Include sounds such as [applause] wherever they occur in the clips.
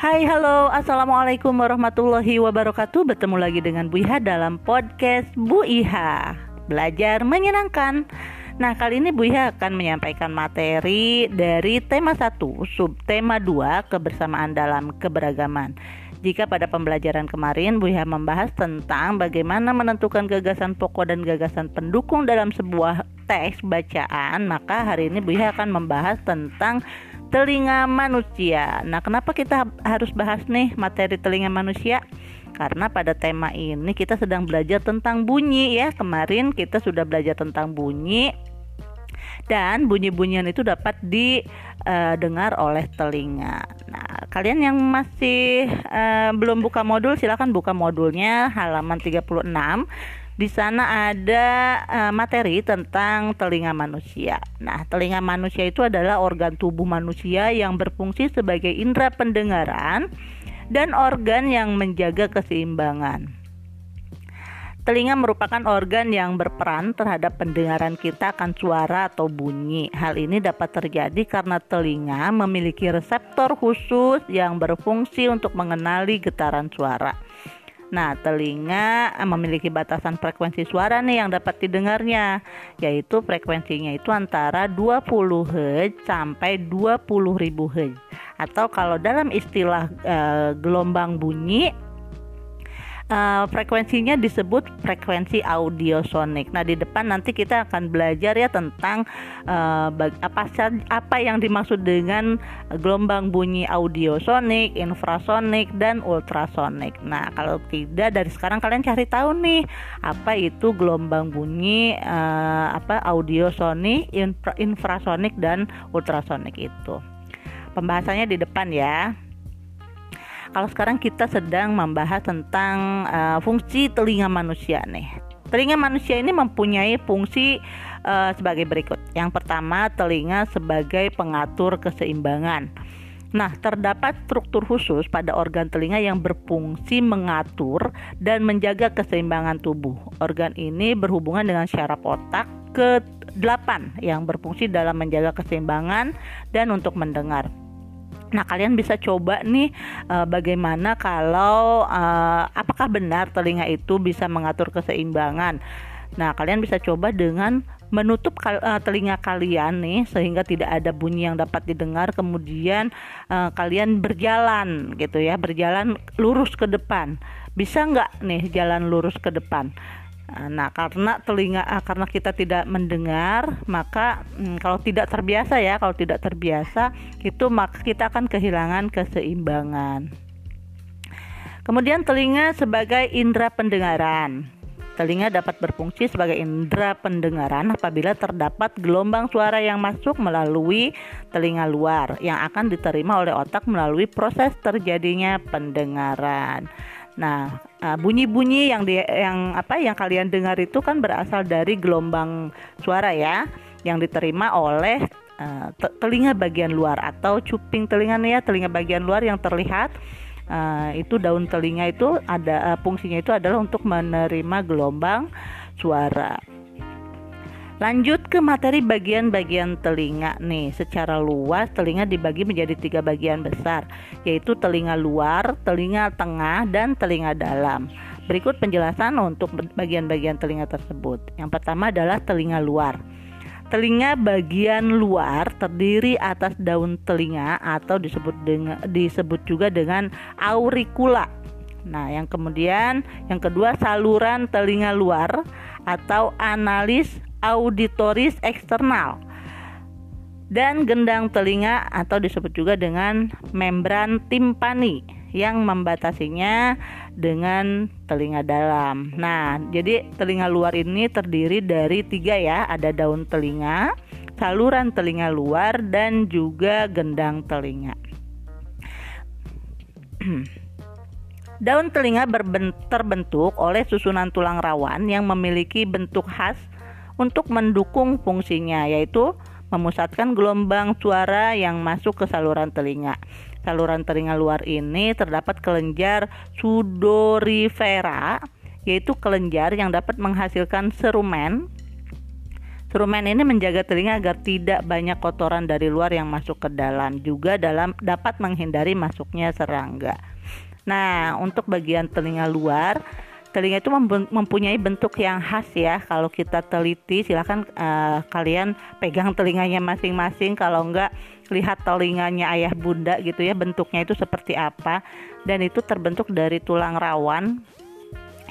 Hai halo. Assalamualaikum warahmatullahi wabarakatuh. Bertemu lagi dengan Bu Iha dalam podcast Bu Iha Belajar menyenangkan. Nah kali ini Bu Iha akan menyampaikan materi dari tema 1 Subtema 2 Kebersamaan dalam keberagaman. Jika pada pembelajaran kemarin Bu Iha membahas tentang bagaimana menentukan gagasan pokok dan gagasan pendukung dalam sebuah teks bacaan, maka hari ini Bu Iha akan membahas tentang telinga manusia. Nah, kenapa kita harus bahas nih materi telinga manusia? Karena pada tema ini kita sedang belajar tentang bunyi ya. Kemarin kita sudah belajar tentang bunyi dan bunyi-bunyian itu dapat didengar uh, oleh telinga. Nah, kalian yang masih uh, belum buka modul silakan buka modulnya halaman 36 di sana ada uh, materi tentang telinga manusia. Nah, telinga manusia itu adalah organ tubuh manusia yang berfungsi sebagai indera pendengaran dan organ yang menjaga keseimbangan. Telinga merupakan organ yang berperan terhadap pendengaran kita akan suara atau bunyi. Hal ini dapat terjadi karena telinga memiliki reseptor khusus yang berfungsi untuk mengenali getaran suara. Nah, telinga memiliki batasan frekuensi suara nih yang dapat didengarnya, yaitu frekuensinya itu antara 20 Hz sampai 20.000 Hz. Atau kalau dalam istilah e, gelombang bunyi uh, frekuensinya disebut frekuensi audiosonik. Nah, di depan nanti kita akan belajar ya tentang uh, apa apa yang dimaksud dengan gelombang bunyi audiosonik, infrasonik dan ultrasonik. Nah, kalau tidak dari sekarang kalian cari tahu nih apa itu gelombang bunyi uh, apa audiosonik, infra, infrasonik dan ultrasonik itu. Pembahasannya di depan ya. Kalau sekarang kita sedang membahas tentang uh, fungsi telinga manusia nih. Telinga manusia ini mempunyai fungsi uh, sebagai berikut. Yang pertama, telinga sebagai pengatur keseimbangan. Nah, terdapat struktur khusus pada organ telinga yang berfungsi mengatur dan menjaga keseimbangan tubuh. Organ ini berhubungan dengan syaraf otak ke-8 yang berfungsi dalam menjaga keseimbangan dan untuk mendengar. Nah, kalian bisa coba nih uh, bagaimana kalau uh, apakah benar telinga itu bisa mengatur keseimbangan. Nah, kalian bisa coba dengan menutup kal uh, telinga kalian nih sehingga tidak ada bunyi yang dapat didengar kemudian uh, kalian berjalan gitu ya, berjalan lurus ke depan. Bisa nggak nih jalan lurus ke depan? Nah, karena telinga ah, karena kita tidak mendengar, maka hmm, kalau tidak terbiasa ya, kalau tidak terbiasa itu maka kita akan kehilangan keseimbangan. Kemudian telinga sebagai indera pendengaran. Telinga dapat berfungsi sebagai indera pendengaran apabila terdapat gelombang suara yang masuk melalui telinga luar yang akan diterima oleh otak melalui proses terjadinya pendengaran. Nah, uh, bunyi-bunyi yang di, yang apa yang kalian dengar itu kan berasal dari gelombang suara ya yang diterima oleh uh, telinga bagian luar atau cuping telinga ya, telinga bagian luar yang terlihat uh, itu daun telinga itu ada uh, fungsinya itu adalah untuk menerima gelombang suara. Lanjut ke materi bagian-bagian telinga nih. Secara luas telinga dibagi menjadi tiga bagian besar, yaitu telinga luar, telinga tengah, dan telinga dalam. Berikut penjelasan untuk bagian-bagian telinga tersebut. Yang pertama adalah telinga luar. Telinga bagian luar terdiri atas daun telinga atau disebut dengan disebut juga dengan auricula. Nah, yang kemudian yang kedua saluran telinga luar atau analis auditoris eksternal dan gendang telinga atau disebut juga dengan membran timpani yang membatasinya dengan telinga dalam. Nah, jadi telinga luar ini terdiri dari tiga ya, ada daun telinga, saluran telinga luar, dan juga gendang telinga. [clears throat] daun telinga terbentuk oleh susunan tulang rawan yang memiliki bentuk khas untuk mendukung fungsinya yaitu memusatkan gelombang suara yang masuk ke saluran telinga. Saluran telinga luar ini terdapat kelenjar sudorifera yaitu kelenjar yang dapat menghasilkan serumen Serumen ini menjaga telinga agar tidak banyak kotoran dari luar yang masuk ke dalam, juga dalam dapat menghindari masuknya serangga. Nah, untuk bagian telinga luar, telinga itu mempunyai bentuk yang khas ya. Kalau kita teliti, silahkan uh, kalian pegang telinganya masing-masing. Kalau enggak, lihat telinganya ayah bunda gitu ya, bentuknya itu seperti apa. Dan itu terbentuk dari tulang rawan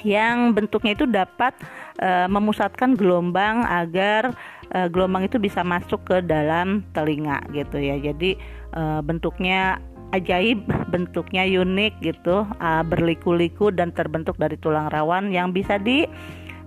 yang bentuknya itu dapat uh, memusatkan gelombang agar uh, gelombang itu bisa masuk ke dalam telinga gitu ya. Jadi uh, bentuknya ajaib, bentuknya unik gitu, uh, berliku-liku dan terbentuk dari tulang rawan yang bisa di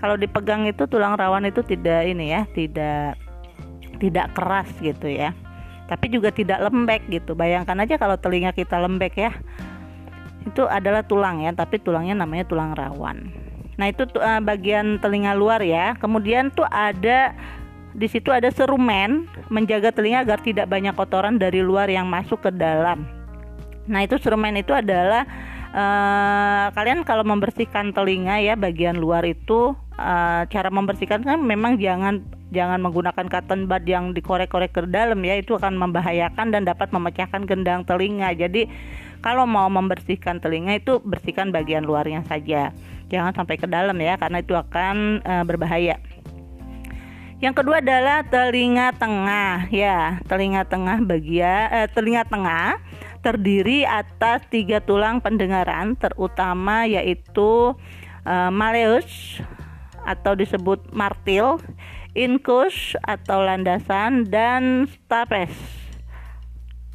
kalau dipegang itu tulang rawan itu tidak ini ya, tidak tidak keras gitu ya. Tapi juga tidak lembek gitu. Bayangkan aja kalau telinga kita lembek ya itu adalah tulang ya tapi tulangnya namanya tulang rawan nah itu uh, bagian telinga luar ya kemudian tuh ada di situ ada serumen menjaga telinga agar tidak banyak kotoran dari luar yang masuk ke dalam nah itu serumen itu adalah uh, kalian kalau membersihkan telinga ya bagian luar itu uh, cara membersihkan kan memang jangan jangan menggunakan cotton bud yang dikorek-korek ke dalam ya itu akan membahayakan dan dapat memecahkan gendang telinga jadi kalau mau membersihkan telinga itu bersihkan bagian luarnya saja. Jangan sampai ke dalam ya karena itu akan e, berbahaya. Yang kedua adalah telinga tengah ya. Telinga tengah bagian eh, telinga tengah terdiri atas tiga tulang pendengaran terutama yaitu e, malleus atau disebut martil, incus atau landasan dan stapes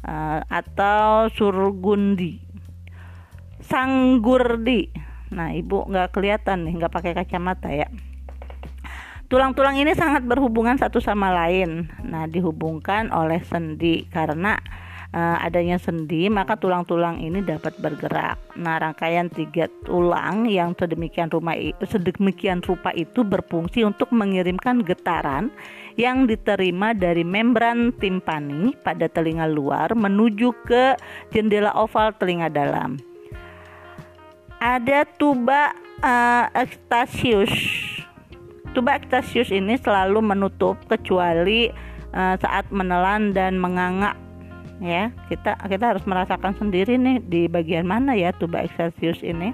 uh, atau surgundi. Sanggurdi. Nah ibu nggak kelihatan nih nggak pakai kacamata ya. Tulang-tulang ini sangat berhubungan satu sama lain. Nah dihubungkan oleh sendi karena uh, adanya sendi maka tulang-tulang ini dapat bergerak. Nah, rangkaian tiga tulang yang sedemikian rupa sedemikian rupa itu berfungsi untuk mengirimkan getaran yang diterima dari membran timpani pada telinga luar menuju ke jendela oval telinga dalam. Ada tuba uh, ekstasius. Tuba ekstasius ini selalu menutup kecuali uh, saat menelan dan menganga ya kita kita harus merasakan sendiri nih di bagian mana ya tuba excelsius ini.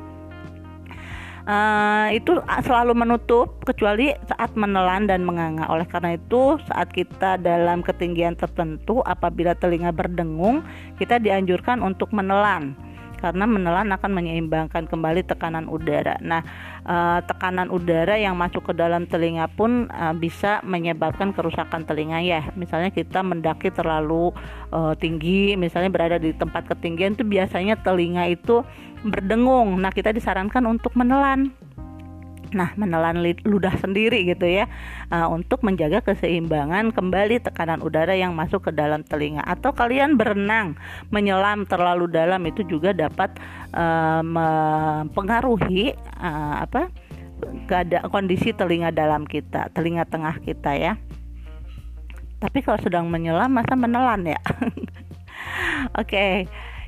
Uh, itu selalu menutup kecuali saat menelan dan menganga. Oleh karena itu saat kita dalam ketinggian tertentu apabila telinga berdengung kita dianjurkan untuk menelan. Karena menelan akan menyeimbangkan kembali tekanan udara. Nah, uh, tekanan udara yang masuk ke dalam telinga pun uh, bisa menyebabkan kerusakan telinga ya. Misalnya kita mendaki terlalu uh, tinggi, misalnya berada di tempat ketinggian itu biasanya telinga itu berdengung. Nah, kita disarankan untuk menelan Nah, menelan ludah sendiri gitu ya uh, untuk menjaga keseimbangan kembali tekanan udara yang masuk ke dalam telinga. Atau kalian berenang, menyelam terlalu dalam itu juga dapat uh, mempengaruhi uh, apa keada kondisi telinga dalam kita, telinga tengah kita ya. Tapi kalau sedang menyelam masa menelan ya? [laughs] Oke. okay.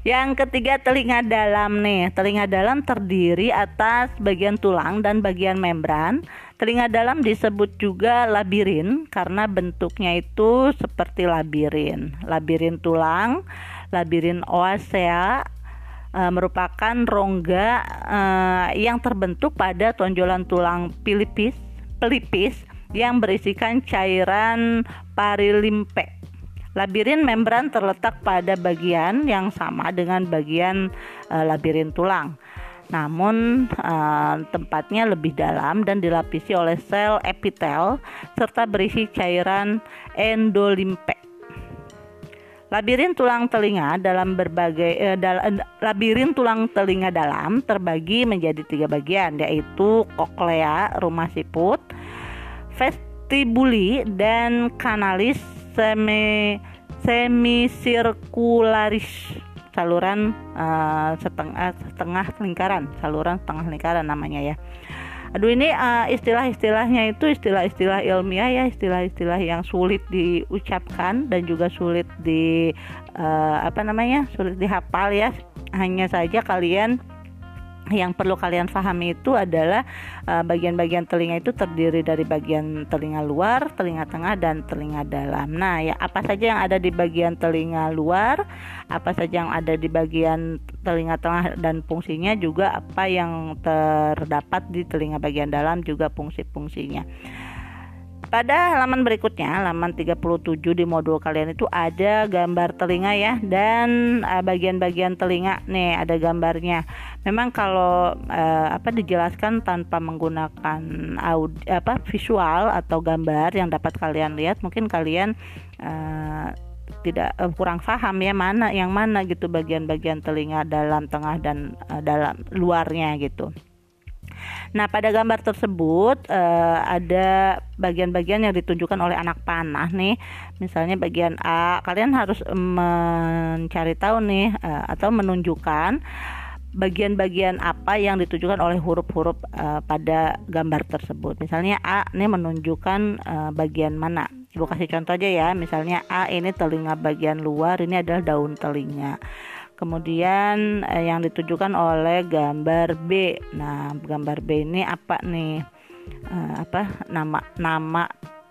Yang ketiga telinga dalam nih. Telinga dalam terdiri atas bagian tulang dan bagian membran. Telinga dalam disebut juga labirin karena bentuknya itu seperti labirin. Labirin tulang, labirin oasea e, merupakan rongga e, yang terbentuk pada tonjolan tulang pelipis, yang berisikan cairan parilimpe Labirin membran terletak pada bagian yang sama dengan bagian uh, labirin tulang. Namun uh, tempatnya lebih dalam dan dilapisi oleh sel epitel serta berisi cairan endolimpe. Labirin tulang telinga dalam berbagai eh, dal, labirin tulang telinga dalam terbagi menjadi tiga bagian yaitu koklea rumah siput, vestibuli dan kanalis semi semisirkularis. Saluran uh, setengah setengah lingkaran. Saluran setengah lingkaran namanya ya. Aduh ini uh, istilah-istilahnya itu istilah-istilah ilmiah ya. Istilah-istilah yang sulit diucapkan dan juga sulit di uh, apa namanya? Sulit dihafal ya. Hanya saja kalian yang perlu kalian pahami itu adalah uh, bagian-bagian uh, telinga itu terdiri dari bagian telinga luar, telinga tengah dan telinga dalam. Nah, ya apa saja yang ada di bagian telinga luar, apa saja yang ada di bagian telinga tengah dan fungsinya juga apa yang terdapat di telinga bagian dalam juga fungsi-fungsinya. Pada halaman berikutnya, halaman 37 di modul kalian itu ada gambar telinga ya dan eh, bagian-bagian telinga nih ada gambarnya. Memang kalau uh, apa dijelaskan tanpa menggunakan audio apa visual atau gambar yang dapat kalian lihat, mungkin kalian uh, tidak uh, kurang paham ya mana yang mana gitu bagian-bagian telinga dalam tengah dan uh, dalam luarnya gitu. Nah, pada gambar tersebut uh, ada bagian-bagian yang ditunjukkan oleh anak panah nih. Misalnya bagian A, kalian harus mencari tahu nih uh, atau menunjukkan bagian-bagian apa yang ditujukan oleh huruf-huruf uh, pada gambar tersebut. Misalnya A ini menunjukkan uh, bagian mana. Ibu kasih contoh aja ya. Misalnya A ini telinga bagian luar, ini adalah daun telinga kemudian eh, yang ditujukan oleh gambar B. Nah gambar B ini apa nih? Eh, apa? Nama nama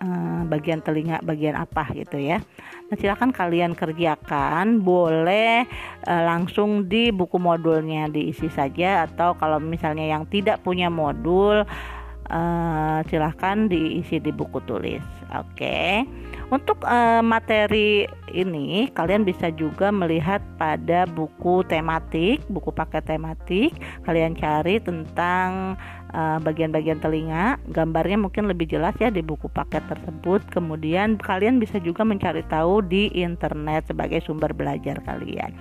eh, bagian telinga bagian apa gitu ya. Nah silahkan kalian kerjakan. Boleh eh, langsung di buku modulnya diisi saja atau kalau misalnya yang tidak punya modul eh, silahkan diisi di buku tulis. Oke. okay. Untuk uh, materi ini kalian bisa juga melihat pada buku tematik, buku paket tematik. Kalian cari tentang eh, bagian-bagian telinga, gambarnya mungkin lebih jelas ya di buku paket tersebut. Kemudian kalian bisa juga mencari tahu di internet sebagai sumber belajar kalian.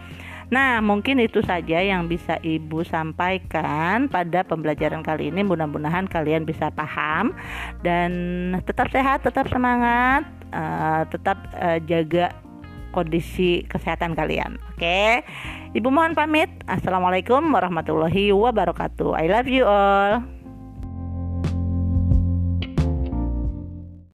Nah, mungkin itu saja yang bisa Ibu sampaikan pada pembelajaran kali ini. Mudah-mudahan kalian bisa paham dan tetap sehat, tetap semangat, uh, tetap uh, jaga kondisi kesehatan kalian. Oke. Ibu mohon pamit. Assalamualaikum warahmatullahi wabarakatuh. I love you all.